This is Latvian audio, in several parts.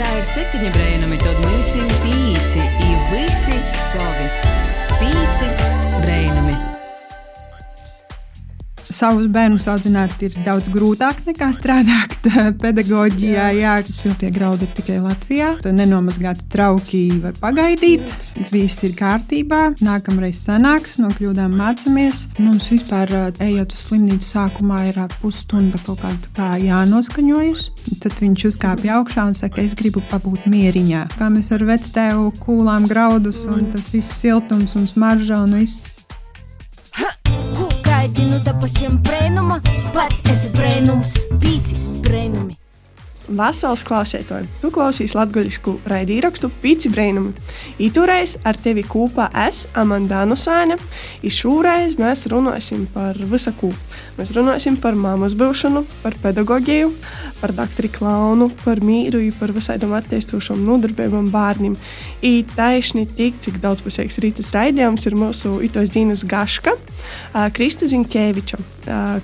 Pasaulē ir septiņi brainami, tad mēs esam pīci, i visi savi. Pīci brainami savus bērnus audzināt ir daudz grūtāk nekā strādāt pedagoģijā. Jā, siltie graudi ir tikai Latvijā. Tad nenomazgāti trauki var pagaidīt. Viss ir kārtībā. Nākamreiz sanāks, no kļūdām mācāmies. Mums vispār, ejot uz slimnīcu, sākumā ir pusstunda kaut kāda kā jānoskaņojas. Tad viņš uzkāpj augšā un saka, es gribu pabūt mieriņā. Kā mēs ar vectēvu kūlām graudus un tas viss siltums un smarža un viss gaidinu te pasiem brēnuma, pats esi brēnums, pīci brēnumi. Vasaras klausētāji, tu klausies latviešu raidījumu Pīci Brainami. Itūreiz ar tevi kopā es, Amanda Nusāne, un šoreiz mēs runāsim par visu ko. Mēs runāsim par māmas būšanu, par pedagogiju, par doktoru klaunu, par mīru, par visādām attīstošām nodarbībām bērniem. I taisni tik, cik daudzpusīgs rītas raidījums ir mūsu itos dienas gaška, Krista Zinkeviča,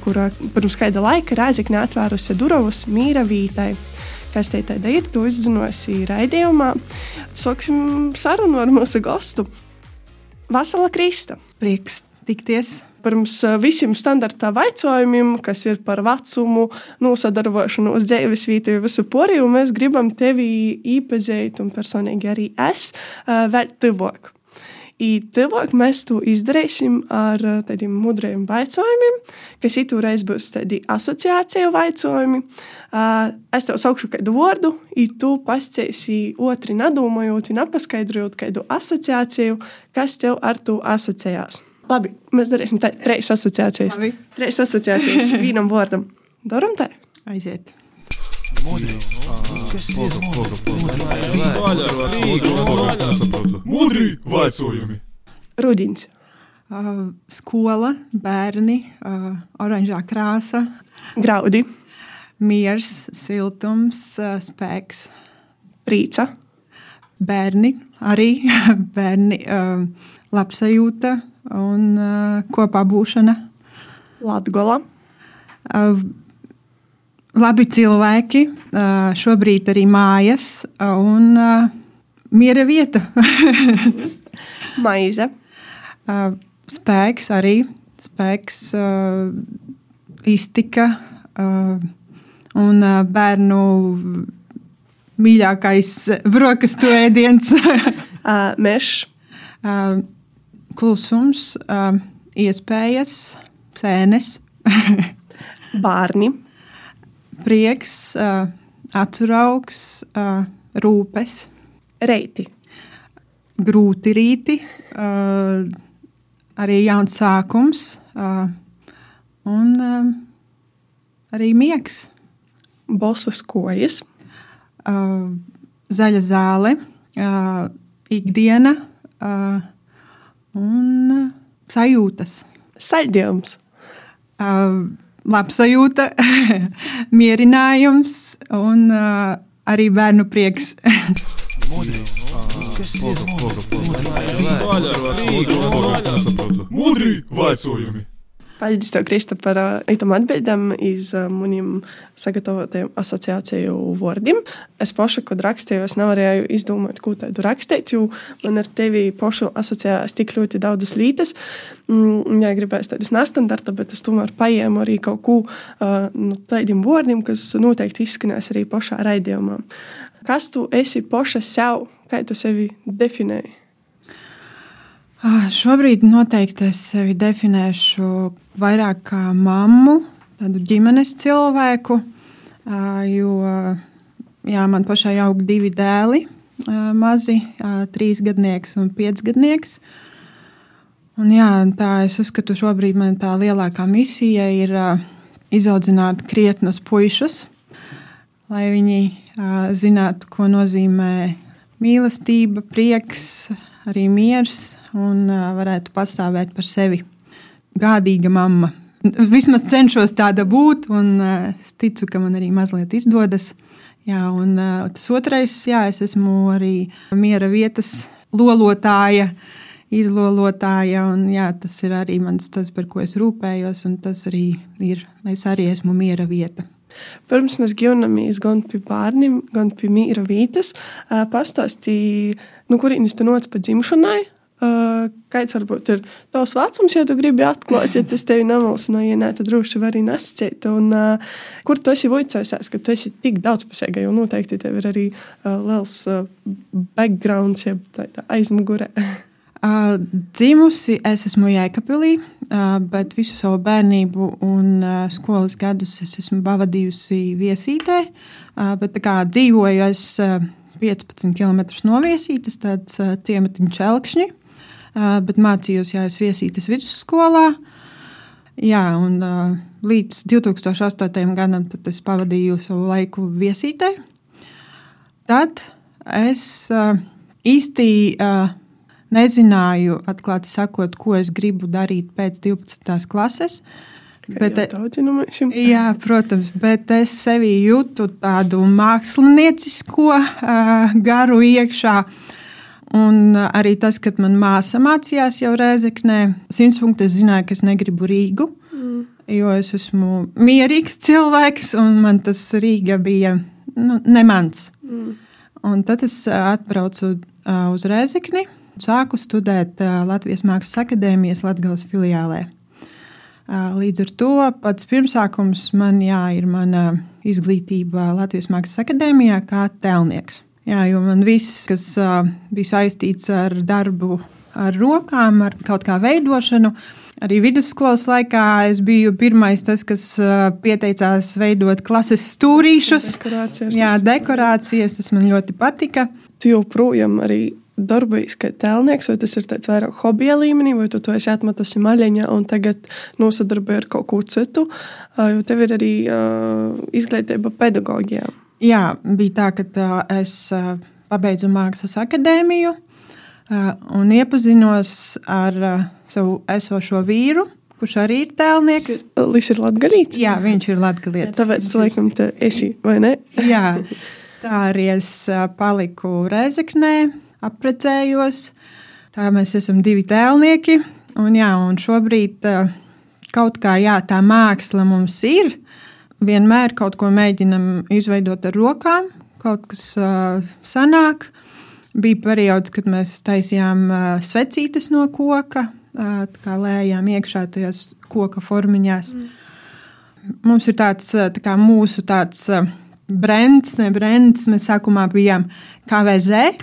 kura pirms kāda laika Rēzekne atvērusi durvis mīra vītai kas te tāda ir, to uzzināsi raidījumā. Sāksim sarunu ar mūsu gostu. Vasala Krista. Prieks tikties. Pirms visiem standarta jautājumiem, kas ir par vecumu, nosadarbošanos, dzīves vietu, visu poriju, mēs gribam tevi iepazīt, un personīgi arī es, vēl tuvāk. I tuvāk mēs to izdarīsim ar eh, tādiem mudriem jautājumiem, kas itūreiz būs tādi asociāciju jautājumi. Uh, es tev saukšu kādu vārdu, un tu pasciesi otru nedomājot, nepaskaidrojot kādu asociāciju, kas tev ar to asociējās. Labi, mēs darīsim tā, trīs asociācijas. Labi. Trīs asociācijas vienam vārdam. Daram tā? Aiziet. Mudri. Vaicojumi. Rudins. Uh, skola, bērni, uh, oranžā krāsa, Graudi. miers, siltums, uh, spēks, Rīca. bērni, arī bērni, uh, labsajūta un uh, kopā būšana. Latgola. Labi cilvēki, šobrīd arī mājas un miera vieta. Maize. Spēks arī, spēks, iztika un bērnu mīļākais brokastu ēdiens. Mežs. klusums, iespējas, sēnes, Bārni. Prieks, uh, atturaugs, uh, rūpes, Reiti. grūti rīti, uh, arī jauns sākums uh, un uh, arī miegs. Bosas kojas. uh, zaļa zāle, uh, ikdiena uh, un sajūtas. Saļdījums. Uh, labsajūta, mierinājums un uh, arī bērnu prieks. Mudri vaicojumi. Paldies, Krista, par itam atbildēm iz uh, maniem sagatavotajiem asociāciju vārdiem. Es pašu, kad rakstīju, es nevarēju izdomāt, ko tādu rakstīt, jo man ar tevi pašu asociējās tik ļoti daudzas lietas. Mm, jā, gribēju tādas nestandarta, bet es tomēr paņēmu arī kaut ko uh, no tādiem vārdiem, kas noteikti izskanēs arī pašā raidījumā. Kas tu esi paša sev, kā tu sevi definēji? Ah, Šobrīd noteikti es sevi definēšu vairāk kā mammu, tādu ģimenes cilvēku, ah, jo jā, man pašai aug divi dēli, ah, mazi, trīsgadnieks un piecgadnieks. Un jā, tā es uzskatu, šobrīd man tā lielākā misija ir ah, izaudzināt krietnus puišus, lai viņi ah, zinātu, ko nozīmē mīlestība, prieks, arī miers un varētu pastāvēt par sevi. Gādīga mamma. Vismaz cenšos tāda būt, un es ticu, ka man arī mazliet izdodas. Jā, un tas otrais, jā, es esmu arī miera vietas lolotāja, izlolotāja, un jā, tas ir arī mans tas, par ko es rūpējos, un tas arī ir, es arī esmu miera vieta. Pirms mēs gimnamies gan pie bērniem, gan pie mīra vītas, pastāstīja, nu, kurienes tu nāc pa dzimšanai. Uh, kāds varbūt ir tavs vecums, ja tu gribi atklāt, ja tas tevi nemulsināja, ja nē, tad droši var arī nesciet. Un uh, kur tu esi voicējusies, ka tu esi tik daudzpusīga, jo noteikti tev ir arī uh, liels uh, backgrounds, jeb tā, tā aizmugure. Uh, dzimusi es esmu Jēkabīlī, uh, bet visu savu bērnību un uh, skolas gadus es esmu pavadījusi viesītē. Uh, bet kā dzīvoju es uh, 15 km no viesītes, tāds uh, ciematiņš Elkšņi, uh, bet mācījos Jājas viesītes vidusskolā. Jā, un uh, līdz 2008. gadam es pavadīju savu laiku viesītē. Tad es uh, īsti uh, nezināju, atklāti sakot, ko es gribu darīt pēc 12. klases. Bet, no ir. Jā, protams, bet es sevī jūtu tādu māksliniecisko uh, garu iekšā. Un arī tas, ka manā māsā mācījās jau Rēzeknē, simtpunkti es zināju, ka es negribu Rīgu. Mm. Jo es esmu mierīgs cilvēks, un man tas Rīga bija nu, ne mans. Mm. Un tad es atbraucu uh, uz Rēzekni Sāku studēt Latvijas Mākslas akadēmijas Latvijas filiālē. Līdz ar to pats pirmsākums man jā, ir mana izglītība Latvijas Mākslas akadēmijā kā tēlnieks. Jā, jo man viss, kas bija saistīts ar darbu, ar rokām, ar kaut kā veidošanu, Arī vidusskolas laikā es biju pirmais, tas, kas pieteicās veidot klases stūrīšus. Dekorācijas. Jā, dekorācijas, tas man ļoti patika. Tu joprojām arī darbojies kā tēlnieks, vai tas ir tāds vairāk hobija līmenī, vai tu to esi atmetusi maļiņā un tagad nosadarbojies ar kaut ko citu, jo tev ir arī uh, izglītība pedagogijā. Jā, bija tā, ka tā, es uh, pabeidzu mākslas akadēmiju uh, un iepazinos ar uh, savu esošo vīru. Kurš arī ir tēlnieks? Viņš ir latgadīts. Jā, viņš ir latgadīts. Tāpēc, laikam, te esi, vai ne? Jā, tā arī es paliku Rezeknē apprecējos. Tā mēs esam divi tēlnieki. Un, jā, un šobrīd kaut kā jā, tā māksla mums ir. Vienmēr kaut ko mēģinam izveidot ar rokām, kaut kas uh, sanāk. Bija periods, kad mēs taisījām uh, svecītes no koka, uh, kā lējām iekšā tajās koka formiņās. Mm. Mums ir tāds tā mūsu tāds brands, ne brands. Mēs sākumā bijām KVZ.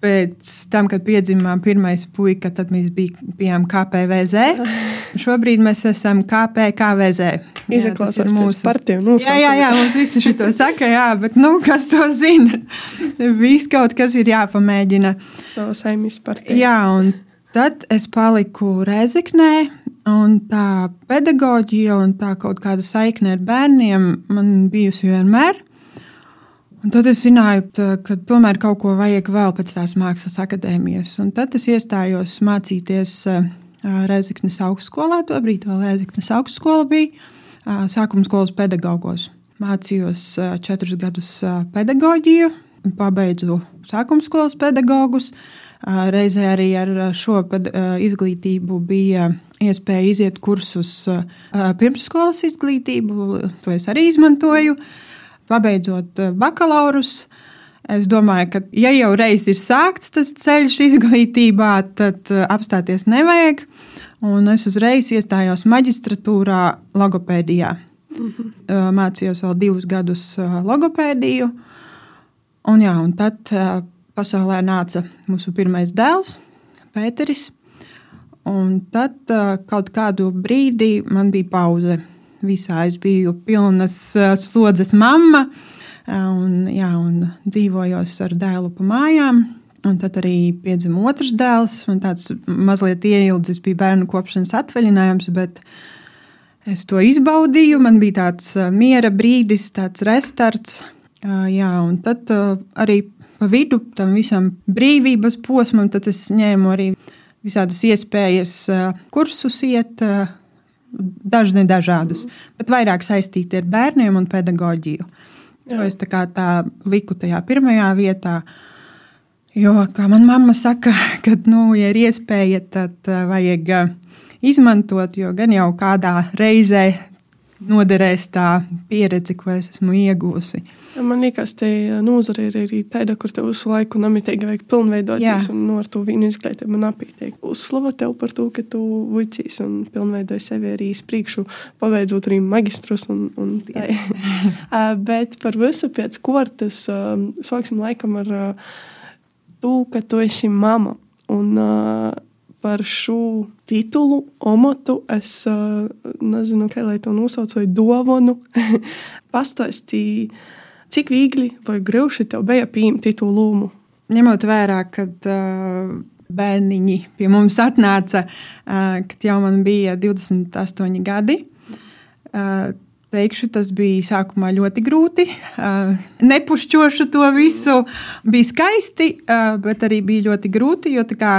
Pēc tam, kad piedzima pirmais puika, tad mēs bijām KPVZ. Šobrīd mēs esam KPKVZ. Izklausās mūsu partiju. Jā, jā, jā, mums visi šito saka, jā, bet nu, kas to zina? Viss kaut kas ir jāpamēģina. Savu saimnes partiju. Jā, un tad es paliku Rezeknē, un tā pedagoģija un tā kaut kāda saikne ar bērniem man bijusi vienmēr. Un tad es zināju, ka tomēr kaut ko vajag vēl pēc tās mākslas akadēmijas. Un tad es iestājos mācīties Reizeknas augstskolā. Tobrīd vēl Reizeknas augstskola bija sākuma skolas pedagogos. Mācījos četrus gadus pedagoģiju, pabeidzu sākuma skolas pedagogus. Reizē arī ar šo izglītību bija iespēja iziet kursus pirmsskolas izglītību. To es arī izmantoju. Mm pabeidzot eh, bakalaurus. Es domāju, ka, ja jau reiz ir sākts tas ceļš izglītībā, tad eh, apstāties nevajag. Un es uzreiz iestājos maģistratūrā, logopēdijā. Mm -hmm. Mācījos vēl divus gadus logopēdiju. Un, jā, un tad pasaulē nāca mūsu pirmais dēls, Pēteris. Un tad kaut kādu brīdi man bija pauze visā. Es biju pilnas slodzes mamma un, jā, un dzīvojos ar dēlu pa mājām. Un tad arī piedzima otrs dēls. Tāds mazliet ieildzis bija bērnu kopšanas atvaļinājums, bet es to izbaudīju. Man bija tāds miera brīdis, tāds restarts. Jā, un tad arī pa vidu tam visam brīvības posmam, tad es ņēmu arī visādas iespējas kursus iet, daži nedažādus, mm. bet vairāk saistīti ar bērniem un pedagoģiju. To es tā kā tā liku tajā pirmajā vietā. Jo, kā manā mamma saka, kad nu, ja ir iespēja, tad uh, vajag uh, izmantot, jo gan jau kādā reizē noderēs tā pieredze, ko es esmu iegūsi. Man liekas, te nozare ir arī tāda, kur tev visu laiku nemitīgi vajag pilnveidoties, Jā. un no ar to vīnu izglītību nepietiek. Uzslava tev par to, ka tu vicīs un pilnveidoji sevi arī uz priekšu, pabeidzot arī magistrus. Un, un tā. Ā, Bet par visu pēc kortas ā, sāksim laikam ar to, ka tu esi mama. Un, ā, Par šo titulu, omotu, es nezinu, kā lai to nosauc, vai dāvanu. Pastāstīju, cik viegli vai grūti tev bija pieņemt titulu lūmu. Ņemot vērā, kad uh, bērniņi pie mums atnāca, uh, kad jau man bija 28 gadi. Uh, Teikšu, tas bija sākumā ļoti grūti. Uh, nepušķošu to visu. Bija skaisti, uh, bet arī bija ļoti grūti, jo tā kā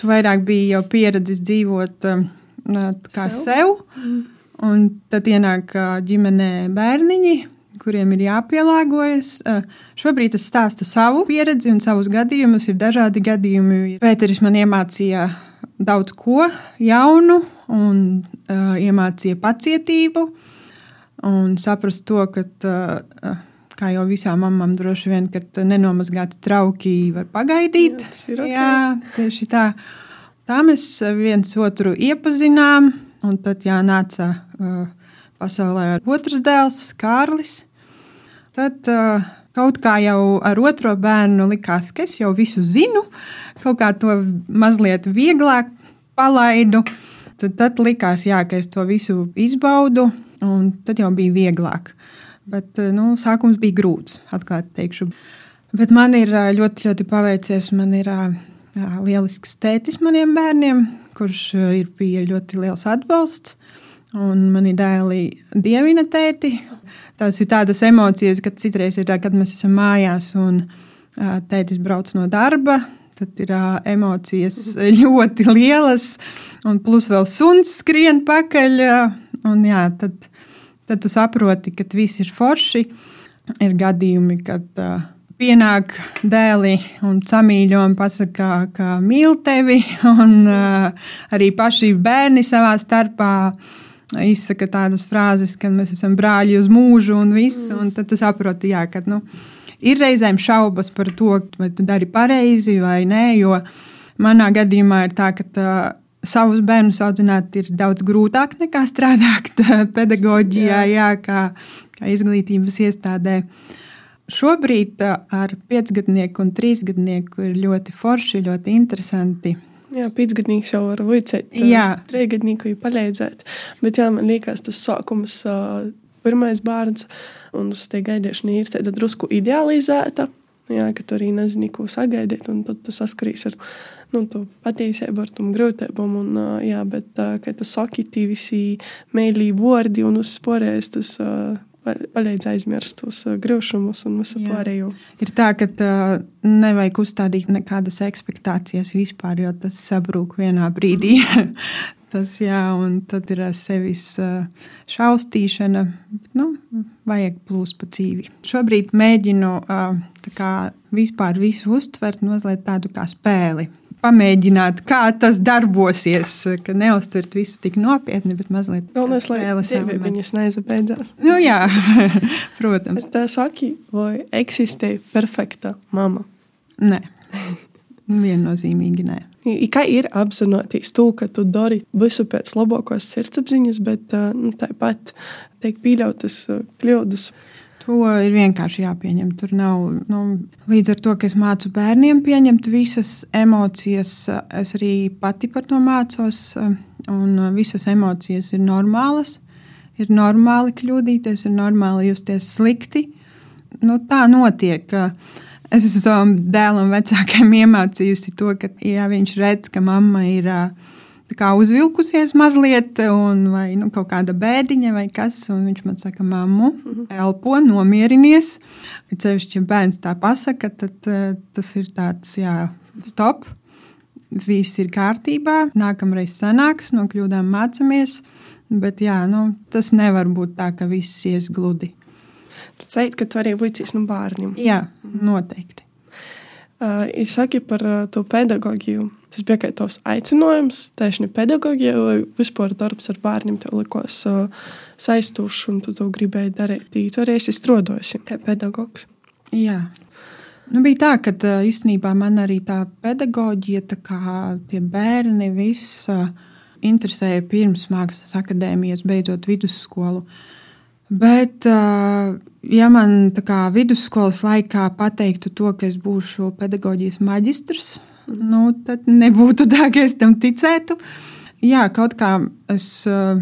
tu vairāk biji jau pieredzējis dzīvot um, uh, tā kā Sev? sev. Un tad ienāk ā, ģimenē bērniņi, kuriem ir jāpielāgojas. Ā, Šobrīd es stāstu savu pieredzi un savus gadījumus. Ir dažādi gadījumi. Pēteris man iemācīja daudz ko jaunu, un uh, iemācīja pacietību. Un saprast to, ka, uh, kā jau visām mamām, droši vien, ka nenomazgāti trauki var pagaidīt. Jā, tas ir ok. Jā, tieši tā. Tā mēs viens otru iepazinām, un tad jā, nāca uh, pasaulē otrs dēls, Kārlis. Tad uh, kaut kā jau ar otro bērnu likās, ka es jau visu zinu, kaut kā to mazliet vieglāk palaidu. Tad, tad likās, jā, ka es to visu izbaudu, un tad jau bija vieglāk. Bet uh, nu, sākums bija grūts, atklāti teikšu. Bet man ir ā, ļoti, ļoti paveicies. Man ir ā, lielisks tētis maniem bērniem, kurš ir bija ļoti liels atbalsts. Un mani dēli dievina tēti. Tās ir tādas emocijas, kad citreiz ir kad mēs esam mājās un tētis brauc no darba. Tad ir ā, emocijas ļoti lielas, un plus vēl suns skrien pakaļ. ā, Un, jā, tad, tad tu saproti, ka viss ir forši. Ir gadījumi, kad uh, pienāk dēli un samīļo un pasakā, ka mīl tevi. Un uh, arī paši bērni savā starpā izsaka tādas frāzes, ka mēs esam brāļi uz mūžu un viss. Un tad tu saproti, jā, ka nu, ir reizēm šaubas par to, vai tu dari pareizi vai nē. Jo manā gadījumā ir tā, ka. Tā, Savus bērnus audzināt ir daudz grūtāk nekā strādāt pedagoģijā, jā, kā, kā izglītības iestādē. Šobrīd ā, ar piecgadnieku un trīsgadnieku ir ļoti forši, ļoti interesanti. Jā, pīcgadnieks jau var vicēt. Jā. Trīsgadnieku jau palīdzēt. Bet jā, man liekas, tas sākums, pirmais bērns, un uz tie gaidīšana ir tāda drusku idealizēta. Jā, ka tu arī nezini, ko sagaidīt, un tad tu saskaries ar nu, to patiesību, ar tām grūtībām. Un, ā, jā, bet, ā, kā tu saki, tie visi mēlī vārdi un uzsporēs, tas pa- palīdz aizmirst tos ā, grūšumus un visu pārējo. Ir tā, ka uh, nevajag uzstādīt nekādas expectācijas vispār, jo tas sabrūk vienā brīdī. tas, jā, un tad ir sevis uh, šaustīšana. Nu, vajag plūst pa dzīvi. Šobrīd mēģinu uh, kā vispār visu uztvert mazliet tādu kā spēli. Pamēģināt, kā tas darbosies, ka neuztvert visu tik nopietni, bet mazliet tevi elementu. viņas neizabeidzās. Nu, jā, protams. Tā saki, vai eksistē perfekta mama? Nē, viennozīmīgi nē. I, kā ir apzināties to, ka tu dari visu pēc labākās sirdsapziņas, bet ā, nu, tāpat tiek pieļautas ā, kļūdas. To ir vienkārši jāpieņem. Tur nav nu, līdz ar to, ka es mācu bērniem pieņemt visas emocijas. Es arī pati par to mācos, un visas emocijas ir normālas. Ir normāli kļūdīties, ir normāli justies slikti. Nu, tā notiek. Es esmu savam dēlam, vecākajam iemācījusi to, ka, ja viņš redz, ka mamma ir tā kā uzvilkusies mazliet, un, vai nu, kaut kāda bēdiņa vai kas, viņš man saka, mammu, elpo, nomierinies. Ceļš, ja bērns tā pasaka, tad uh, tas ir tāds, jā, stop. Viss ir kārtībā, nākamreiz sanāks, no kļūdām mācāmies. Bet jā, nu, tas nevar būt tā, ka viss ies gludi. Tad teikt, ka tu arī vicīs no bērniem. Jā, noteikti. Uh, es saku par uh, to pedagogiju. Tas bija kā tos aicinājums, tieši ne pedagogija, vai vispār darbs ar bērniem. Tev likās, uh, saistošs un tu to gribēji darīt. Tu arī esi strādājis kā pedagogs. Jā. Nu, bija tā, ka īstenībā man arī tā pedagoģija, tā kā tie bērni, viss ā, interesēja pirms mākslas akadēmijas, beidzot vidusskolu. Bet, ā, ja man kā vidusskolas laikā pateiktu to, ka es būšu pedagoģijas maģistrs, nu, tad nebūtu tā, ka es tam ticētu. Jā, kaut kā es ā,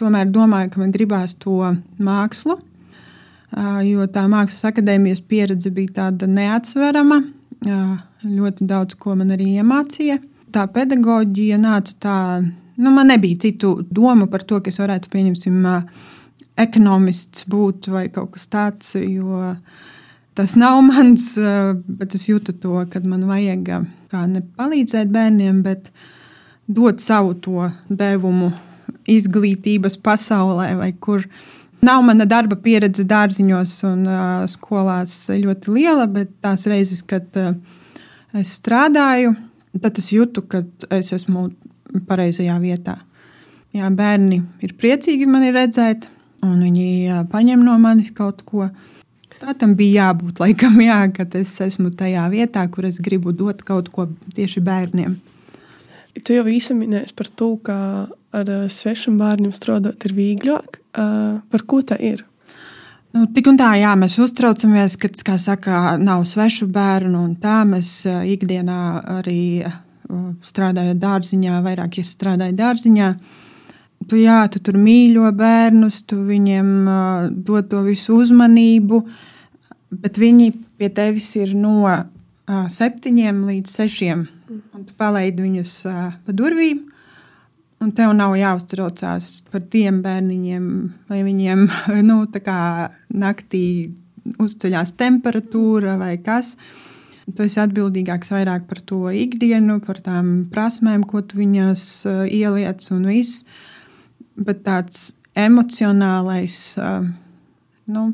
tomēr domāju, ka man gribās to mākslu jo tā mākslas akadēmijas pieredze bija tāda neatsverama. Ļoti daudz ko man arī iemācīja. Tā pedagoģija nāca tā, nu, man nebija citu domu par to, ka es varētu, pieņemsim, ekonomists būt vai kaut kas tāds, jo tas nav mans, bet es jūtu to, ka man vajag kā ne palīdzēt bērniem, bet dot savu to devumu izglītības pasaulē vai kur Nav mana darba pieredze dārziņos un uh, skolās ļoti liela, bet tās reizes, kad uh, es strādāju, tad es jūtu, ka es esmu pareizajā vietā. Jā, bērni ir priecīgi mani redzēt, un viņi uh, paņem no manis kaut ko. Tā tam bija jābūt, laikam, jā, kad es esmu tajā vietā, kur es gribu dot kaut ko tieši bērniem. Tu jau īsi minēji par to, ka ar svešiem bērniem strādāt ir vieglāk. Uh, par ko tā ir? Nu, tik un tā, jā, mēs uztraucamies, ka, kā saka, nav svešu bērnu, un tā mēs ikdienā arī strādājot dārziņā, vairāk ja strādājot dārziņā. Tu, jā, tu tur mīļo bērnus, tu viņiem uh, dod to visu uzmanību, bet viņi pie tevis ir no uh, septiņiem līdz sešiem. Un tu palaidi viņus uh, pa durvīm, Un tev nav jāuztraucās par tiem bērniņiem, vai viņiem nu, naktī uzceļās temperatūra vai kas. Tu esi atbildīgāks vairāk par to ikdienu, par tām prasmēm, ko tu viņos uh, ieliec un viss. Bet tāds emocionālais, uh, nu,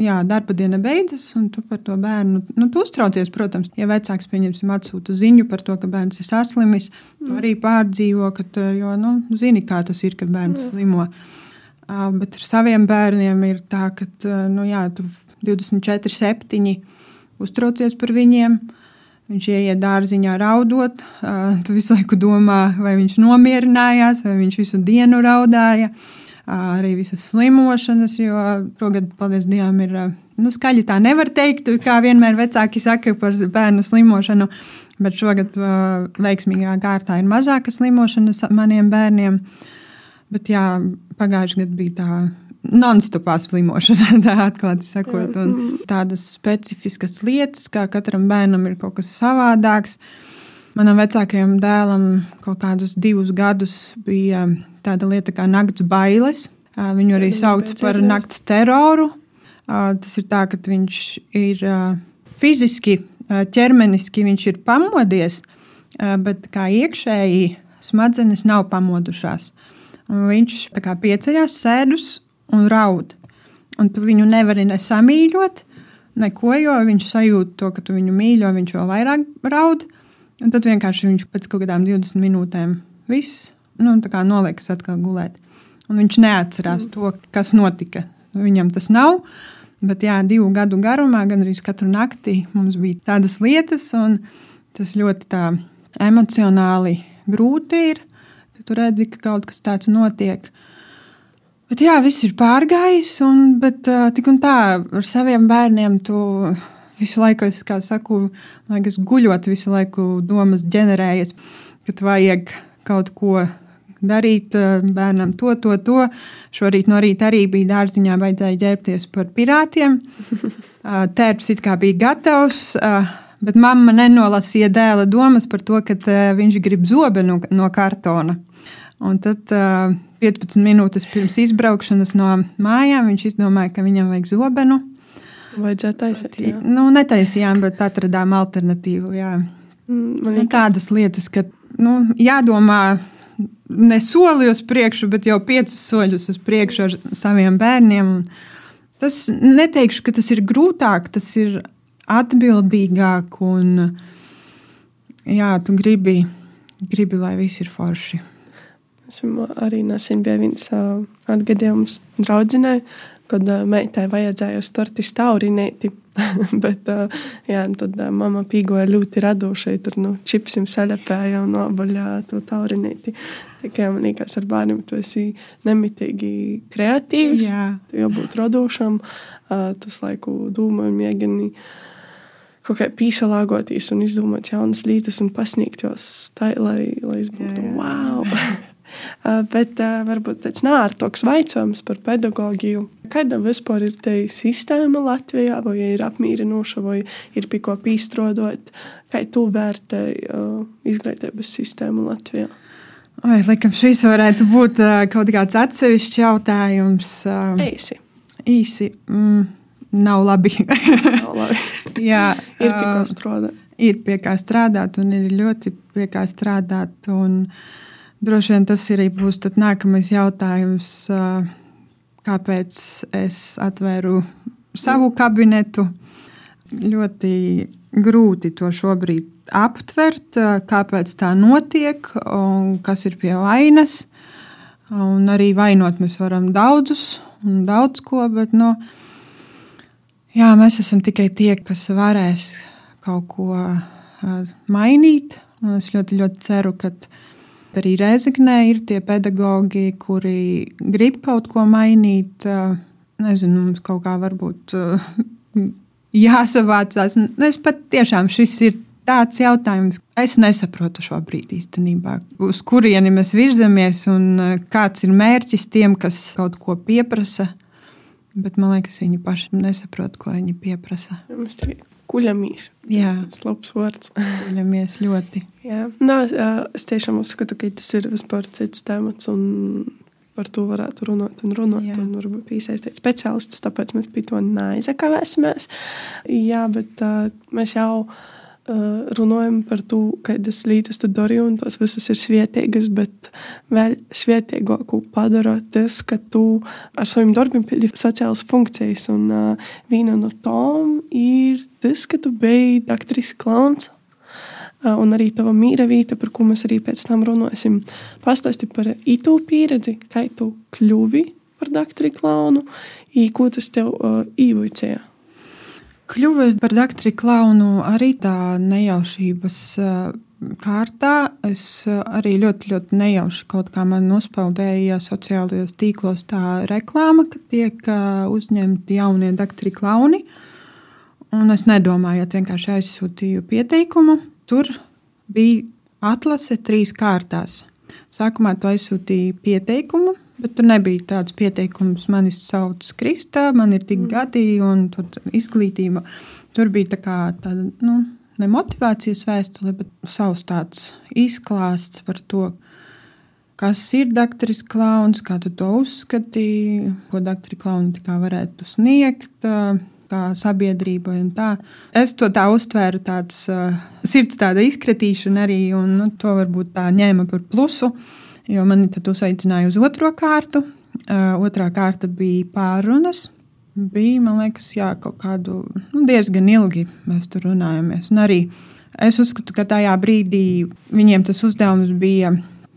jā, darba diena beidzas, un tu par to bērnu nu, tu uztraucies. Protams, ja vecāks pieņemsim atsūta ziņu par to, ka bērns ir saslimis, mm. arī pārdzīvo, ka, jo nu, zini, kā tas ir, kad bērns mm. slimo. Uh, bet ar saviem bērniem ir tā, ka nu, jā, tu 24, 7 uztraucies par viņiem. Viņš ieiet dārziņā raudot, uh, tu visu laiku domā, vai viņš nomierinājās, vai viņš visu dienu raudāja. Uh, arī visas slimošanas, jo šogad, paldies Dievam, ir nu, skaļi tā nevar teikt, kā vienmēr vecāki saka par bērnu slimošanu. Bet šogad veiksmīgā kārtā ir mazāka slimošana maniem bērniem. Bet jā, pagājušajā gadā bija tā non-stopā slimošana, tā atklāti sakot. Un tādas specifiskas lietas, kā katram bērnam ir kaut kas savādāks. Manam vecākajam dēlam kaut kādus divus gadus bija tāda lieta kā nakts bailes. Viņu arī sauc par nakts teroru. Tas ir tā, ka viņš ir fiziski, ķermeniski viņš ir pamodies, bet kā iekšēji smadzenes nav pamodušās. Un viņš kā pieceļās, sēdus un raud. Un tu viņu nevari nesamīļot, neko, jo viņš sajūt to, ka tu viņu mīļo, viņš vēl vairāk raud. Un tad vienkārši viņš pēc kaut kādām 20 minūtēm viss nu, noliekas atkal gulēt. Un viņš neatcerās mm. to, kas notika. Viņam tas nav. Bet jā, divu gadu garumā, gan arī katru nakti mums bija tādas lietas, un tas ļoti tā emocionāli grūti ir. Tu redzi, ka kaut kas tāds notiek. Bet jā, viss ir pārgājis, un bet, tik un tā ar saviem bērniem tu visu laiku, es, kā saku, liekas, guļot, visu laiku domas ģenerējas, ka vajag kaut ko darīt eh, bērnam to, to, to. Šorīt no rīta arī bija dārziņā, vajadzēja ģērbties par pirātiem. Eh, tērps it kā bija gatavs. Eh, bet mamma nenolasīja dēla domas par to, ka viņš grib zobenu no kartona. Un tad uh, 15 minūtes pirms izbraukšanas no mājām viņš izdomāja, ka viņam vajag zobenu. Vajadzēja taisīt. Jā. Nu, netaisījām, bet atradām alternatīvu. Jā. Mm, man ir tādas lietas, ka nu, jādomā ne soli uz priekšu, bet jau piecus soļus uz priekšu ar saviem bērniem. Tas neteikšu, ka tas ir grūtāk, tas ir atbildīgāk un jā, tu gribi, gribi lai viss ir forši. Esmu arī nesen bija viens uh, atgadījums draudzinē, kad meitai vajadzēja uz torti staurinēti. Bet, jā, tad mamma pīgoja ļoti radošai, tur nu, čipsim saļapēja un nobaļā to taurinēti. Tikai man liekas, ar bērniem tu esi nemitīgi kreatīvs, Jā. tu jābūt radošam, tas laiku domā un mēģini kaut kā pīsalāgoties un izdomāt jaunas lietas un pasniegt tos tā, lai, lai es būtu Jā, jā. wow. Bet varbūt tāds nārtoks jautājums par pedagogiju. Kāda vispār ir tā sistēma Latvijā, vai ir apmierinoša, vai ir pie ko pīstrādāt? Kā tu vērtēji uh, izglītības sistēmu Latvijā? Oi, laikam šis varētu būt uh, kaut kāds atsevišķs jautājums. Uh, Eisi. īsi, mm, nav labi. Nav labi. Jā, Ir pie kā uh, strādāt. ir pie kā strādāt, un ir ļoti pie kā strādāt. Un droši vien tas arī būs nākamais jautājums, ā, kāpēc es atvēru savu kabinetu. Ļoti grūti to šobrīd aptvert, kāpēc tā notiek un kas ir pie vainas. Un arī vainot mēs varam daudzus un daudz ko, bet no, jā, mēs esam tikai tie, kas varēs kaut ko mainīt. Un es ļoti, ļoti ceru, ka arī Reizeknē ir tie pedagoģi, kuri grib kaut ko mainīt. ā, Nezinu, mums kaut kā varbūt ā, jāsavācās. Un Es pat tiešām šis ir tāds jautājums, es nesaprotu šobrīd īstenībā, uz kurieni mēs virzamies un ā, kāds ir mērķis tiem, kas kaut ko pieprasa. Bet man liekas, viņi paši nesaprot, ko viņi pieprasa. Mēs tikai kuļamies. Jā, Tas labs vārds. Viņamies ļoti. Jā, Nā, es, tiešām uzskatu, ka tas ir vispār cits temats. Un par to varētu runāt un runāt. Jā. Un varbūt piesaistīt speciālistus, tāpēc mēs pie to neizakavēsimies. Jā, bet uh, mēs jau uh, runājam par to, kādas lietas tu dari, un tās visas ir svētīgas. Bet vēl svētīgāku padara tas, ka tu ar saviem darbiem pildi sociālas funkcijas. Un uh, viena no tām ir tas, ka tu biji aktris klauns. Uh, Un arī tava mīra vieta, par ko mēs arī pēc tam runāsim. Pastāsti par itu pieredzi, kā tu kļuvi par doktoru klaunu, un ko tas tev uh, īvicēja. Kļuvis par doktoru klaunu arī tā nejaušības kārtā. Es arī ļoti, ļoti nejauši kaut kā man nospeldēja sociālajos tīklos tā reklāma, ka tiek uzņemti jaunie doktori klauni. Un es nedomāju, es vienkārši aizsūtīju pieteikumu. Tur bija atlase trīs kārtās. Sākumā tu aizsūtīji pieteikumu, bet tur nebija tāds pieteikums, man ir sauc Krista, man ir tik gadi un tur izglītība. Tur bija tā kā tāda, nu, ne motivācijas vēstule, bet savs tāds izklāsts par to, kas ir dakteris klauns, kā tu to uzskatīji, ko dakteri klauni varētu sniegt. Kā sabiedrībai un tā. Es to tā uztvēru, tāds uh, sirds tāda izkritīšana arī, un nu, to varbūt tā ņēma par plusu, jo mani tad uzaicināja uz otro kārtu. Uh, otrā kārta bija pārunas. Bija, man liekas, jā, kaut kādu nu, diezgan ilgi mēs tur runājāmies. Un arī es uzskatu, ka tajā brīdī viņiem tas uzdevums bija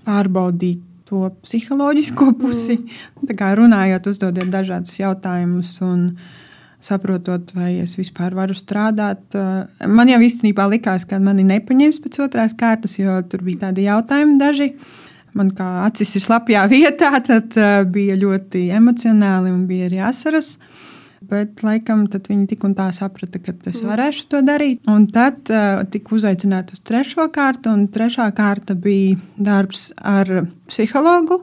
pārbaudīt to psiholoģisko pusi. Tā kā runājot, uzdodot dažādus jautājumus un saprotot, vai es vispār varu strādāt. Uh, Man jau īstenībā likās, ka mani nepaņems pēc otrās kārtas, jo tur bija tādi jautājumi daži. Man kā acis ir slapjā vietā, tad bija ļoti emocionāli un bija arī asaras. Bet, laikam, viņi tik un tā saprata, ka es varēšu to darīt. Un tad uh, tika uzaicināta uz trešo kārtu, un trešā kārta bija darbs ar psihologu,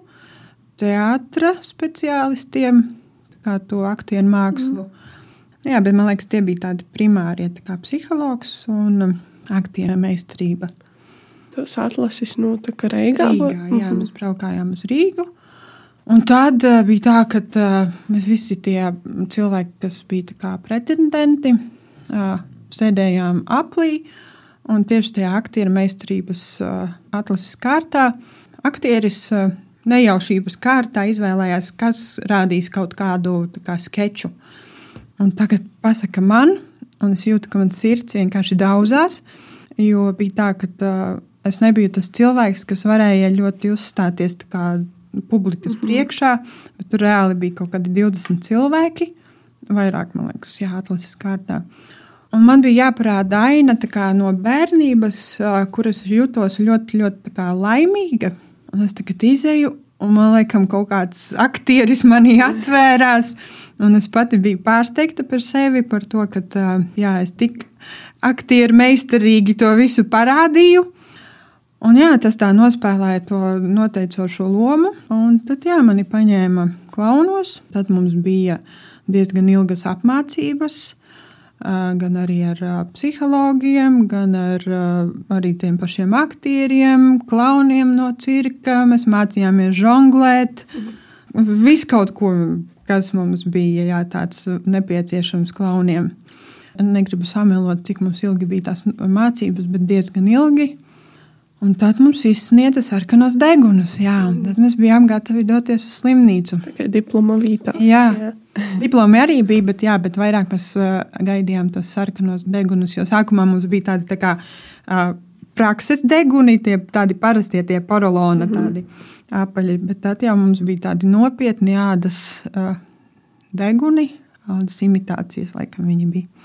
teātra speciālistiem, kā to aktieru mākslu. Mm. Jā, bet man liekas, tie bija tādi primārie, tā kā psihologs un aktieru meistarība. Tas atlases notika Reigā. vai? Rīgā, jā, mēs braukājām uz Rīgu. Un tad uh, bija tā, ka uh, mēs visi tie cilvēki, kas bija pretendenti, uh, sēdējām aplī. Un tieši tajā aktieru meistarības uh, atlases kārtā aktieris uh, nejaušības kārtā izvēlējās, kas rādīs kaut kādu kā, sketču. Un tagad pasaka man, un es jūtu, ka man sirds vienkārši daudzās. Jo bija tā, ka uh, es nebiju tas cilvēks, kas varēja ļoti uzstāties publikas mm -hmm. priekšā, bet tur reāli bija kaut kādi 20 cilvēki. Vairāk, man liekas, jā, atlases kārtā. Un man bija jāparāda aina kā, no bērnības, kuras jutos ļoti, ļoti kā, laimīga. Un es tagad izēju, un man liekas, kaut kāds aktieris manī atvērās. Un es pati biju pārsteigta par sevi, par to, ka jā, es tik aktieri meistarīgi to visu parādīju. Un, jā, tas tā nospēlēja to noteicošo lomu. Un tad jā, mani paņēma klaunos. Tad mums bija diezgan ilgas apmācības. Gan arī ar psihologiem, gan ar arī tiem pašiem aktieriem, klauniem no cirka. Mēs mācījāmies žonglēt. Visu kaut ko, kas mums bija jā, tāds nepieciešams klauniem. Negribu samelot, cik mums ilgi bija tās mācības, bet diezgan ilgi. Un tad mums izsniedza sarkanos degunus. Jā, un tad mēs bijām gatavi doties uz slimnīcu. Tā kā diploma vītā. Jā, diplomi arī bija, bet, jā, bet vairāk mēs uh, gaidījām tos sarkanos degunus. Jo sākumā mums bija tādi tā kā, uh, prakses deguni, tie tādi parastie, tie porolona tādi apaļi. Bet tad jau mums bija tādi nopietni ādas uh, deguni, ādas imitācijas, laikam viņi bija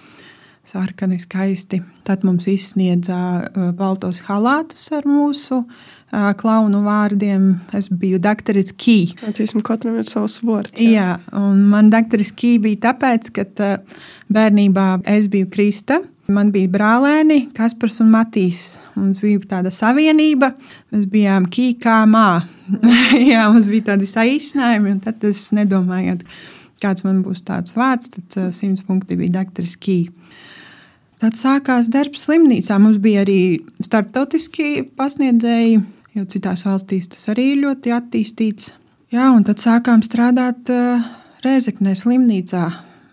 sarkani, skaisti. Tad mums izsniedza uh, baltos halātus ar mūsu uh, klaunu vārdiem. Es biju doktoris Kī. Atzīsim, katram ir savs vārds. jā. Jā, un man doktoris Kī bija tāpēc, ka uh, bērnībā es biju Krista. Man bija brālēni, Kaspars un Matīs. Mums bija tāda savienība. Mēs bijām Kīkā mā. Jā, mums bija tādi saīsinājumi, un tad es nedomāju, kāds man būs tāds vārds. Tad simts punkti bija doktoris Kī. Tad sākās darbs slimnīcā. Mums bija arī starptautiski pasniedzēji, jo citās valstīs tas arī ir ļoti attīstīts. Jā, un tad sākām strādāt uh, Rēzeknē slimnīcā.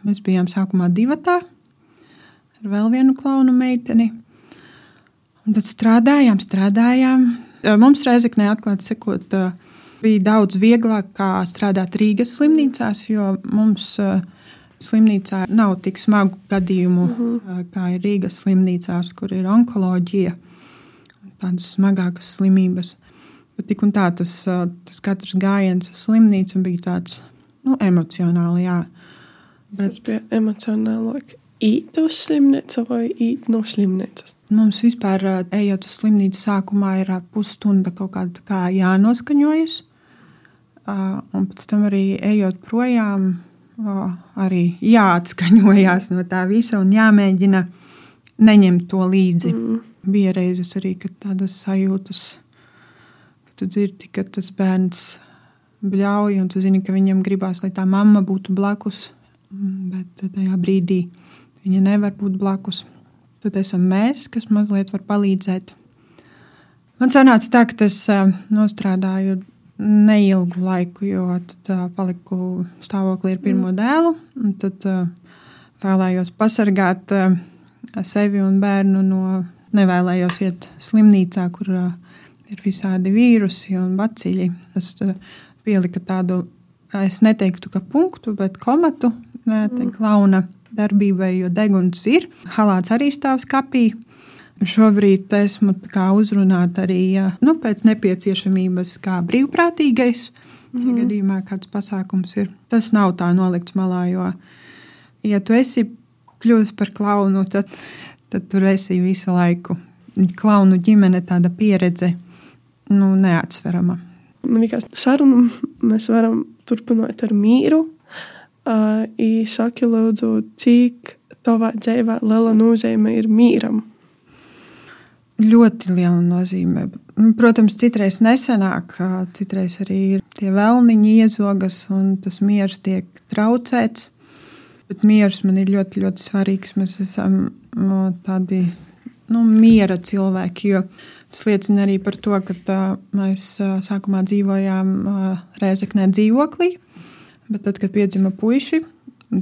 Mēs bijām sākumā divatā ar vēl vienu klaunu meiteni. Un tad strādājām, strādājām. Uh, Mums Rēzeknē atklāti sakot, uh, bija daudz vieglāk kā strādāt Rīgas slimnīcās, jo mums uh, slimnīcā nav tik smagu gadījumu, mm -hmm. kā ir Rīgas slimnīcās, kur ir onkoloģija, tādas smagākas slimības. Bet tik un tā tas, tas katrs gājiens uz slimnīcu bija tāds nu, emocionāli. Jā. Tas bija emocionālāk. Īt uz slimnīcu vai īt no slimnīcas? Mums vispār, ejot uz slimnīcu, sākumā ir pusstunda kaut kāda kā jānoskaņojas. Un pēc tam arī ejot projām, arī jāatskaņojas no tā visa un jāmēģina neņemt to līdzi. Mm. Bija reizes arī tādas sajūtas, ka tu dzirdi, ka tas bērns bļauj, un tu zini, ka viņam gribās, lai tā mamma būtu blakus. Bet tajā brīdī viņa nevar būt blakus. Tad esam mēs, kas mazliet var palīdzēt. Man sanāca tā, ka es ā, nostrādāju neilgu laiku, jo tad ā, paliku stāvoklī ar pirmo dēlu. un Tad ā, vēlējos pasargāt ā, sevi un bērnu no nevēlējos iet slimnīcā, kur ā, ir visādi vīrusi un baciļi. Tas ā, pielika tādu, es neteiktu, ka punktu, bet komatu ā, tai klauna darbībai, jo deguns ir. Halāts arī stāv skapī. Šobrīd esmu uzrunāta arī nu, pēc nepieciešamības, kā brīvprātīgais. Mm -hmm. Gadījumā kāds pasākums ir. Tas nav tā nolikts malā, jo, ja tu esi kļuvis par klaunu, tad, tad tur esi visu laiku. Klaunu ģimene, tāda pieredze, nu, neatsverama. Man liekas, sarunu mēs varam turpināt ar mīru. Uh, Saki, lūdzu, cik tavā dzīvē liela nozīme ir mīram? Ļoti liela nozīme. Protams, citreiz nesenāk, citreiz arī ir tie vēlniņi iezogas un tas miers tiek traucēts. Bet miers man ir ļoti, ļoti svarīgs. Mēs esam no, tādi nu, miera cilvēki, jo tas liecina arī par to, ka tā, mēs sākumā dzīvojām ā, Rēzeknē dzīvoklī, bet tad, kad piedzima puiši,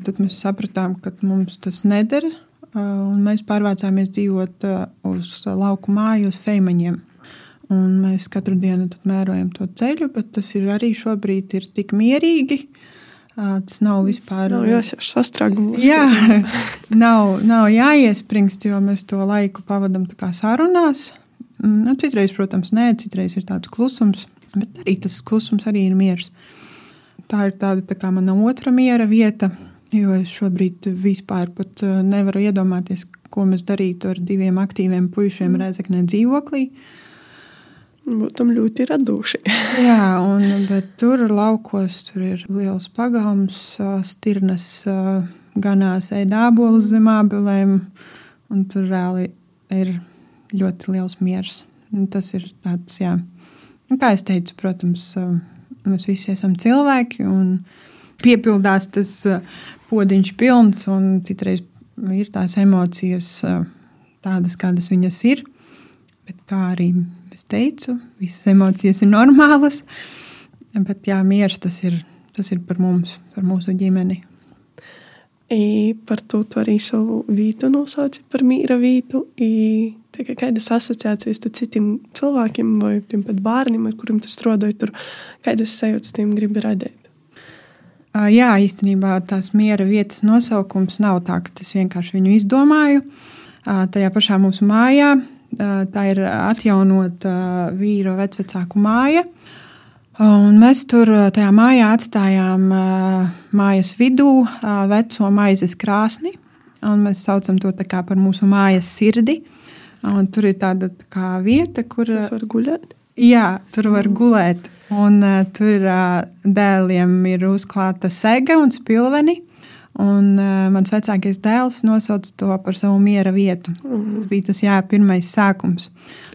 tad mēs sapratām, ka mums tas nedara. Ā, un Mēs pārvācāmies dzīvot ā, uz lauku māju, uz feimaņiem. Un mēs katru dienu mērojam to ceļu, bet tas ir arī šobrīd ir tik mierīgi. ā, Tas nav vispār. Nav jāsaka sastrēgums. Jā, nav, nav jāiespringst, jo mēs to laiku pavadām sarunās. Nu, citreiz, protams, nē, citreiz ir tāds klusums, bet arī tas klusums arī ir miers. Tā ir tāda tā kā mana otra miera vieta, jo es šobrīd vispār eh, nevaru iedomāties, ko mēs darītu ar diviem aktīviem puišiem Rēzeknē dzīvoklī. Būtam ļoti radoši. Jā, un, bet tur laukos tur ir liels pagalms, stirnas ganās ēdābolus zem ābelēm, un tur reāli ir ļoti liels miers. Un tas ir tāds, jā. Kā es teicu, protams, mēs visi esam cilvēki, un piepildās tas ā, podiņš pilns, un citreiz ir tās emocijas ā, tādas, kādas viņas ir. Bet kā arī es teicu, visas emocijas ir normālas. Bet jā, miers tas ir, tas ir par mums, par mūsu ģimeni. I par to tu arī savu vietu nosauci par mīra vietu. I tikai kādas asociācijas tu citiem cilvēkiem vai tiem pat bērniem, ar kuriem tu strādāji tur, kādas sajūtas tiem gribi radīt. Jā, īstenībā tās miera vietas nosaukums nav tā, ka es vienkārši viņu izdomāju. Tajā pašā mūsu mājā tā ir atjaunota vīra vecvecāku māja. Un mēs tur tajā mājā atstājām mājas vidū veco maizes krāsni. Mēs saucam to par mūsu mājas sirdi. Un tur ir tāda tā kā vieta, kur var guļēt. Jā, tur var gulēt. Un, uh, tur uh, dēliem ir uzklāta sega un spilveni. Un, uh, mans vecākais dēls nosauca to par savu miera vietu. Tas bija tas jā, pirmais sākums.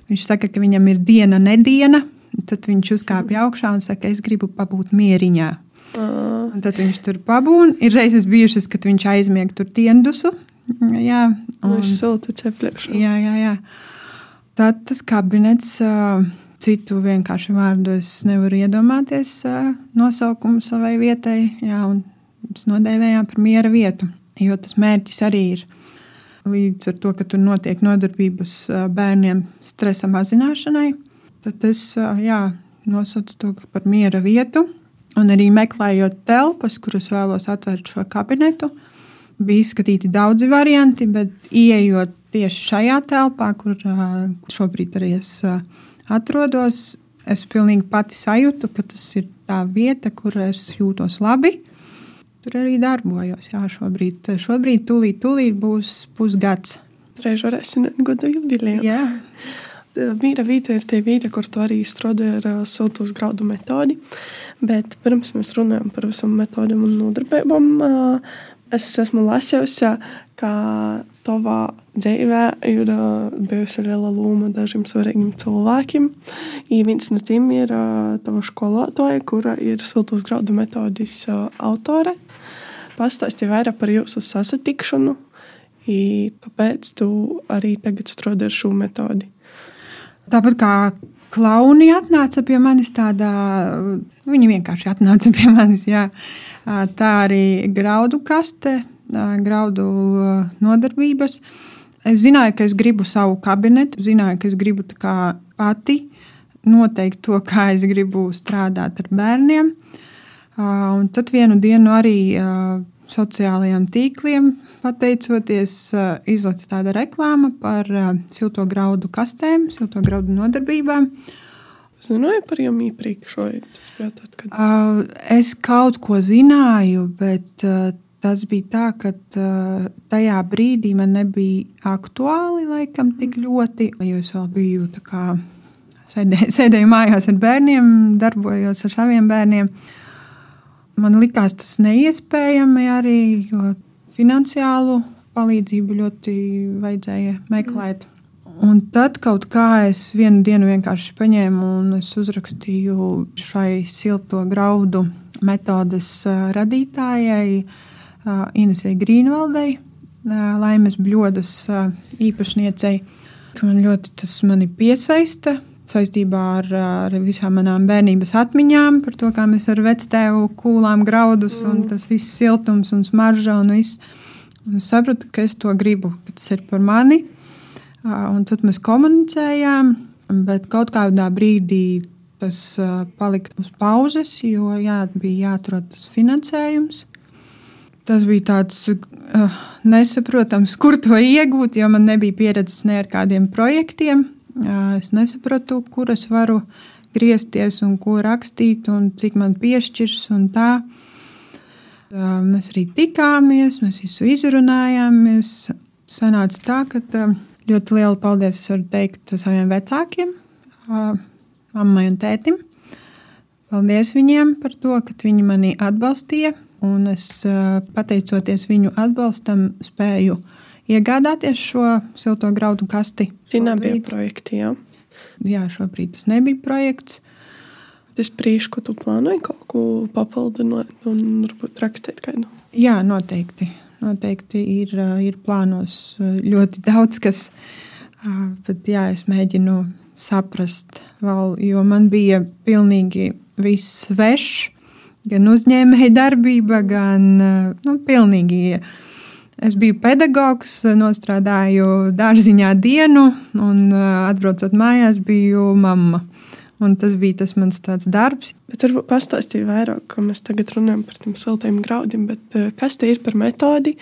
Viņš saka, ka viņam ir diena, nediena. Tad viņš uzkāpa augšā un saka, es gribu pabūt mieriņā. Un tad viņš tur pabūna. Ir reizes bijušas, kad viņš aizmieg tur diendusu. Jā, Un un, ceplēšu. Jā, jā, jā. Tad tas kabinets, ā, citu vienkārši vārdu es nevaru iedomāties nosaukumu savai vietai. Jā, un mēs nodēvējām par miera vietu, jo tas mērķis arī ir. Līdz ar to, ka tur notiek nodarbības bērniem stresa mazināšanai, tad es jā, nosaucu to par miera vietu. Un arī meklējot telpas, kuras vēlos atvērt šo kabinetu, bija izskatīti daudzi varianti, bet ieejot tieši šajā telpā, kur šobrīd arī es ā, atrodos, es pilnīgi pati sajūtu, ka tas ir tā vieta, kur es jūtos labi. Tur arī darbojos. Jā, šobrīd, šobrīd tūlīt, tūlīt būs pusgads. Reiz varēsim gadu jubileju. Jā, Mīra vīta ir tie vīta, kur tu arī strādāji ar uh, siltus graudu metodi. Bet pirms mēs runājam par visām metodēm un nodarbībām, uh, es esmu lasījusi, ka tavā dzīvē ir bijusi liela loma dažiem svarīgiem cilvēkiem. Viens no tiem ir tava skolotāja, kura ir siltus graudu metodas autore. Pastāsti vairāk par jūsu sasatikšanu, kāpēc tu arī tagad strādā ar šo metodi. Tāpat kā klauni atnāca pie manis, tādā, viņi vienkārši atnāca pie manis. Jā. Tā arī graudu kaste, graudu nodarbības. Es zināju, ka es gribu savu kabinetu, zināju, ka es gribu pati noteikt to, kā es gribu strādāt ar bērniem. Un tad vienu dienu arī sociālajiem tīkliem, pateicoties, izlaiž tāda reklāma par silto graudu kastēm, silto graudu nodarbībām. Zināju par jums iepriekš, vai tas bija tad, kad Es kaut ko zināju, bet tas bija tā, ka uh, tajā brīdī man nebija aktuāli laikam tik ļoti, jo es vēl biju tā kā sēdē, sēdēju mājās ar bērniem, darbojos ar saviem bērniem. Man likās tas neiespējami arī, jo finansiālu palīdzību ļoti vajadzēja meklēt. Un tad kaut kā es vienu dienu vienkārši paņēmu un uzrakstīju šai silto graudu metodes ā, radītājai, ā, Inesai Grīnvaldei, laimes bļodas īpašniecei. Man ļoti tas mani piesaista saistībā ar, ar visām manām bērnības atmiņām, par to, kā mēs ar vectēvu kūlām graudus un tas viss siltums un smarža un viss. Un es sapratu, ka es to gribu, ka tas ir par mani. Un tad mēs komunicējām, bet kaut kādā brīdī tas palika uz pauzes, jo jā, bija jāatrod tas finansējums. Tas bija tāds uh, nesaprotams, kur to iegūt, jo man nebija pieredzes ne ar kādiem projektiem. Uh, es nesapratu, kur es varu griezties un ko rakstīt, un cik man piešķirs. Tā. Uh, mēs arī tikāmies, mēs visu izrunājāmies. Sanāca tā, ka uh, ļoti lielu paldies es varu teikt saviem vecākiem, mammai un tētim. Paldies viņiem par to, ka viņi mani atbalstīja. Un es, pateicoties viņu atbalstam, spēju iegādāties šo silto graudu kasti. Šī nebija projekta, jā. Jā, šobrīd tas nebija projekts. Es brīžu, ko tu plānoji kaut ko papildināt un varbūt rakstīt kādu. Jā, noteikti. Noteikti ir, ir plānos ļoti daudz, kas, bet jā, es mēģinu saprast vēl, jo man bija pilnīgi viss svešs, gan uzņēmēja darbība, gan nu, pilnīgi. Es biju pedagogs, nostrādāju dārziņā dienu, un atbraucot mājās, biju mamma. Un tas bija tas mans darbs. Bet varbūt pastāstīja vairāk, ko mēs tagad runājam par tiem siltiem graudiem. Bet, kas te ir par metodi,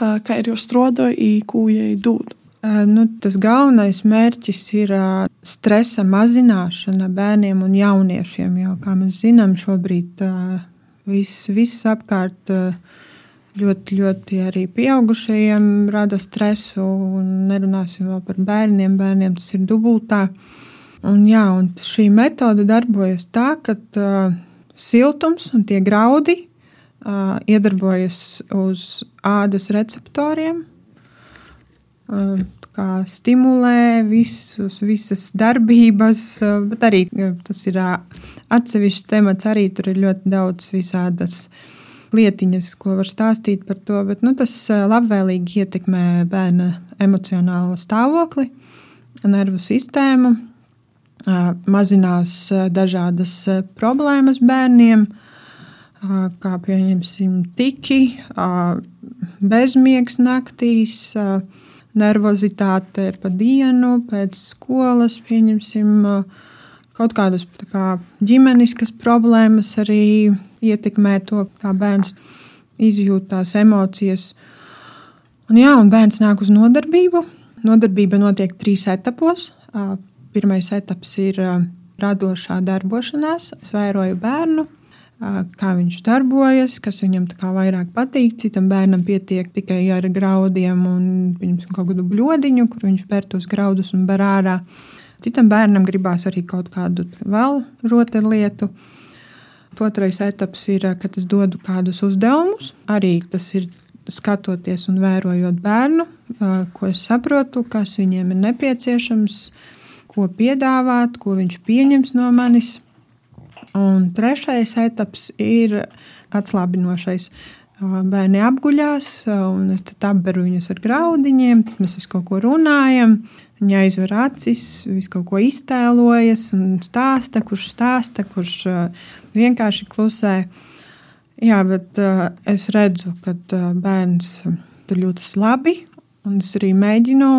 kā ir jau strādājot, ko jai dod? Nu, tas galvenais mērķis ir stresa mazināšana bērniem un jauniešiem. Jo, kā mēs zinām, šobrīd viss, viss apkārt ļoti, ļoti arī pieaugušajiem rada stresu. Nerunāsim vēl par bērniem. Bērniem tas ir dubultā. Un, jā, un šī metode darbojas tā, ka siltums un tie graudi iedarbojas uz ādas receptoriem kā stimulē visus, visas darbības, bet arī tas ir atsevišķs temats. Arī tur ir ļoti daudz visādas lietiņas, ko var stāstīt par to. Bet, nu, tas labvēlīgi ietekmē bērna emocionālo stāvokli, nervu sistēmu, mazinās dažādas problēmas bērniem, kā pieņemsim tiki, bezmiegs naktīs nervozitāte pa dienu, pēc skolas, pieņemsim, kaut kādas kā, ģimeniskas problēmas arī ietekmē to, kā bērns izjūt tās emocijas. Un, jā, un bērns nāk uz nodarbību. Nodarbība notiek trīs etapos. Pirmais etaps ir radošā darbošanās. Es vēroju bērnu, kā viņš darbojas, kas viņam vairāk patīk. Citam bērnam pietiek tikai ar graudiem un kaut kādu bludiņu, kur viņš ber tos graudus un ber ārā. Citam bērnam gribās arī kaut kādu vēl rotaļlietu. Otrais etaps ir, kad es dodu kādus uzdevumus. Arī tas ir skatoties un vērojot bērnu, ko es saprotu, kas viņiem ir nepieciešams, ko piedāvāt, ko viņš pieņems no manis Un trešais etaps ir atslābinošais. Bērni apguļās, un es apberu viņus ar graudiņiem, tad mēs visu kaut ko runājam. Viņi aizver acis, visu kaut ko iztēlojas un stāsta, kurš stāsta, kurš vienkārši klusē. Jā, bet es redzu, ka bērns tur jūtas labi, un es arī mēģinu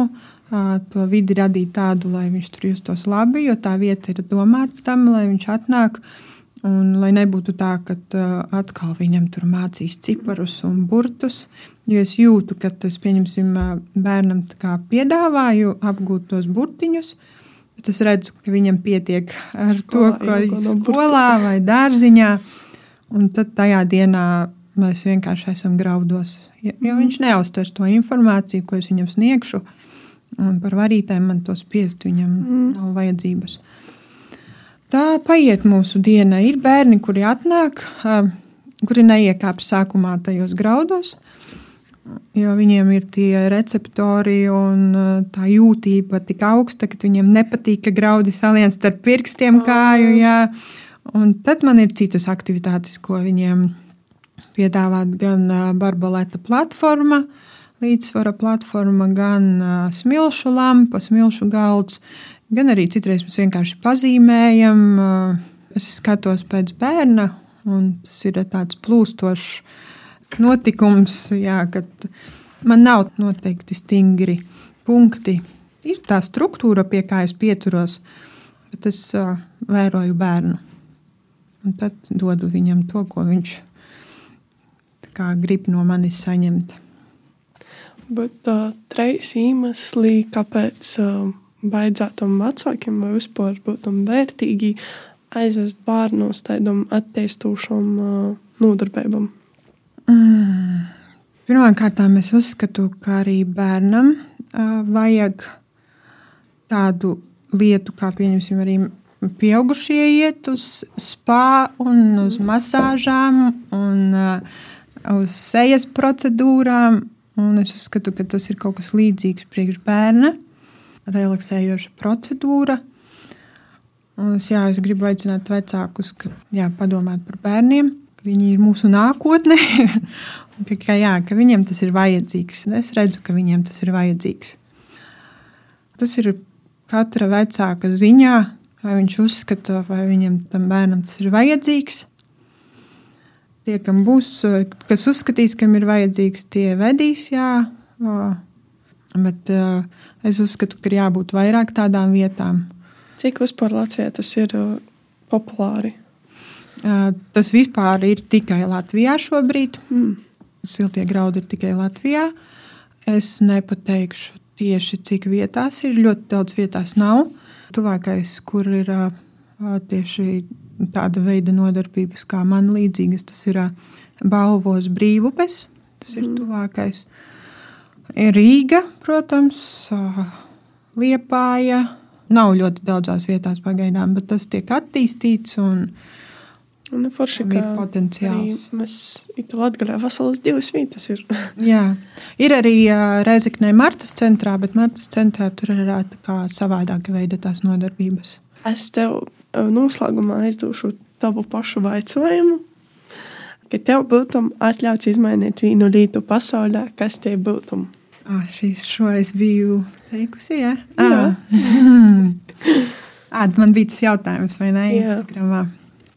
to vidi radīt tādu, lai viņš tur justos labi, jo tā vieta ir domāta tam, lai viņš atnāk. Un, lai nebūtu tā, ka uh, atkal viņam tur mācīs ciparus un burtus, jo es jūtu, ka tas, pieņemsim, bērnam piedāvāju apgūt tos burtiņus, bet es redzu, ka viņam pietiek ar to, ko ir skolā vai dārziņā. Un tad tajā dienā mēs vienkārši esam graudos, jo mm. viņš neuztvers to informāciju, ko es viņam sniegšu. Un par varītēm man to spiest viņam mm. nav vajadzības. Tā paiet mūsu diena. Ir bērni, kuri atnāk, kuri neiekāp sākumā tajos graudos, jo viņiem ir tie receptori un tā jūtība tik augsta, ka viņiem nepatīk, ka graudi salien starp pirkstiem kāju. Jā. Un tad man ir citas aktivitātes, ko viņiem piedāvāt gan Barbaleta platforma, līdzsvara platforma, gan smilšu lampa, smilšu galds gan arī citreiz mēs vienkārši pazīmējam. Es skatos pēc bērna, un tas ir tāds plūstošs notikums, jā, kad man nav noteikti stingri punkti. Ir tā struktūra, pie kā es pieturos, bet es vēroju bērnu. Un tad dodu viņam to, ko viņš grib no manis saņemt. Bet uh, trīs iemesli, kāpēc uh, baidzētam vecākiem vai vispār būtam vērtīgi aizvest bērnus tādam attīstošam uh, nodarbībam? Mm. Pirmkārt, es uzskatu, ka arī bērnam uh, vajag tādu lietu, kā pieņemsim, arī pieaugušie iet uz spā un uz masāžām un uh, uz sejas procedūrām. Un es uzskatu, ka tas ir kaut kas līdzīgs priekš bērna, relaksējoša procedūra. Un es, jā, es gribu aicināt vecākus, ka, jā, padomāt par bērniem, ka viņi ir mūsu nākotne, ka, ka, jā, ka viņiem tas ir vajadzīgs. Es redzu, ka viņiem tas ir vajadzīgs. Tas ir katra vecāka ziņā, vai viņš uzskata, vai viņam tam bērnam tas ir vajadzīgs. Tie, kam būs, kas uzskatīs, kam ir vajadzīgs, tie vedīs, jā. Bet es uzskatu, ka ir jābūt vairāk tādām vietām. Cik vispār Latvijā tas ir populāri? Tas vispār ir tikai Latvijā šobrīd. Mm. Siltie graudi ir tikai Latvijā. Es nepateikšu tieši cik vietās ir. Ļoti daudz vietās nav. Tuvākais, kur ir tieši tāda veida nodarbības, kā man līdzīgas, tas ir balvos brīvupes. Tas ir tuvākais. Ir Rīga, protams, Liepāja. Nav ļoti daudzās vietās pagaidām, bet tas tiek attīstīts un, un nu, forši, ir potenciāls. Mēs tam atgādājām, ka veselas divas vietas ir. Jā, ir arī Reizeknē Martas centrā, bet Martas centrā tur ir savādāka veida tās nodarbības. Es tev noslēgumā aizdošu tavu pašu jautājumu. Ka tev būtu atļauts izmainīt vienu lietu pasaulē, kas te būtu? Ah, šīs šo es biju teikusi, jā? Jā. Ah. man bija tas jautājums, vai ne? Jā. Instagramā.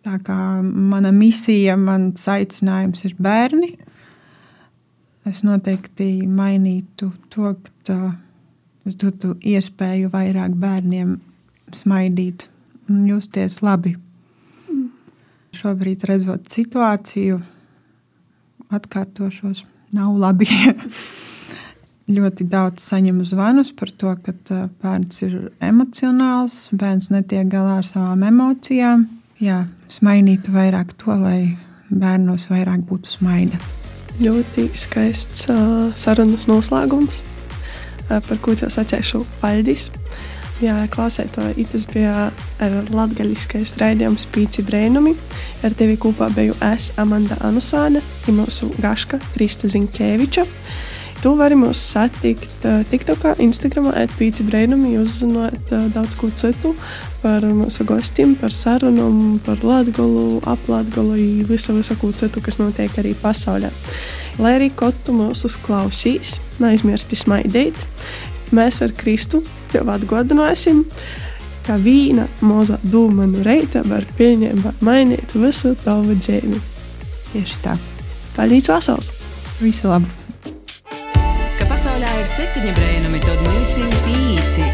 Tā kā mana misija, mans aicinājums ir bērni. Es noteikti mainītu to, ka es dotu iespēju vairāk bērniem smaidīt un justies labi. Mm. Šobrīd, redzot situāciju, atkārtošos, nav labi. ļoti daudz saņemu zvanus par to, ka bērns ir emocionāls, bērns netiek galā ar savām emocijām. Jā, es mainītu vairāk to, lai bērnos vairāk būtu smaida. Ļoti skaists uh, sarunas noslēgums, uh, par ko tev sacīšu paldies. Jā, klausētāji, tas bija latgaļiskais raidījums Pīci Brēnumi. Ar tevi kopā biju es, Amanda Anusāne, un mūsu gaška Krista Zinkēviča. Tu vari mūs satikt uh, TikTokā, Instagramā, atpīci brēnumi, uzzināt uh, daudz ko citu par mūsu gostiem, par sarunām, par Latgolu, aplatgolu, visu, visu ko citu, kas notiek arī pasaulē. Lai arī kaut tu mūs uzklausīs, neaizmirsti smaidīt, mēs ar Kristu tev atgādināsim, ka viena maza doma no reita var pilnībā mainīt visu tavu dzīvi. Tieši tā. Palīdz vasals! Visu labu! Pasaulē ir septiņi brēnumi, tad mums ir pīci.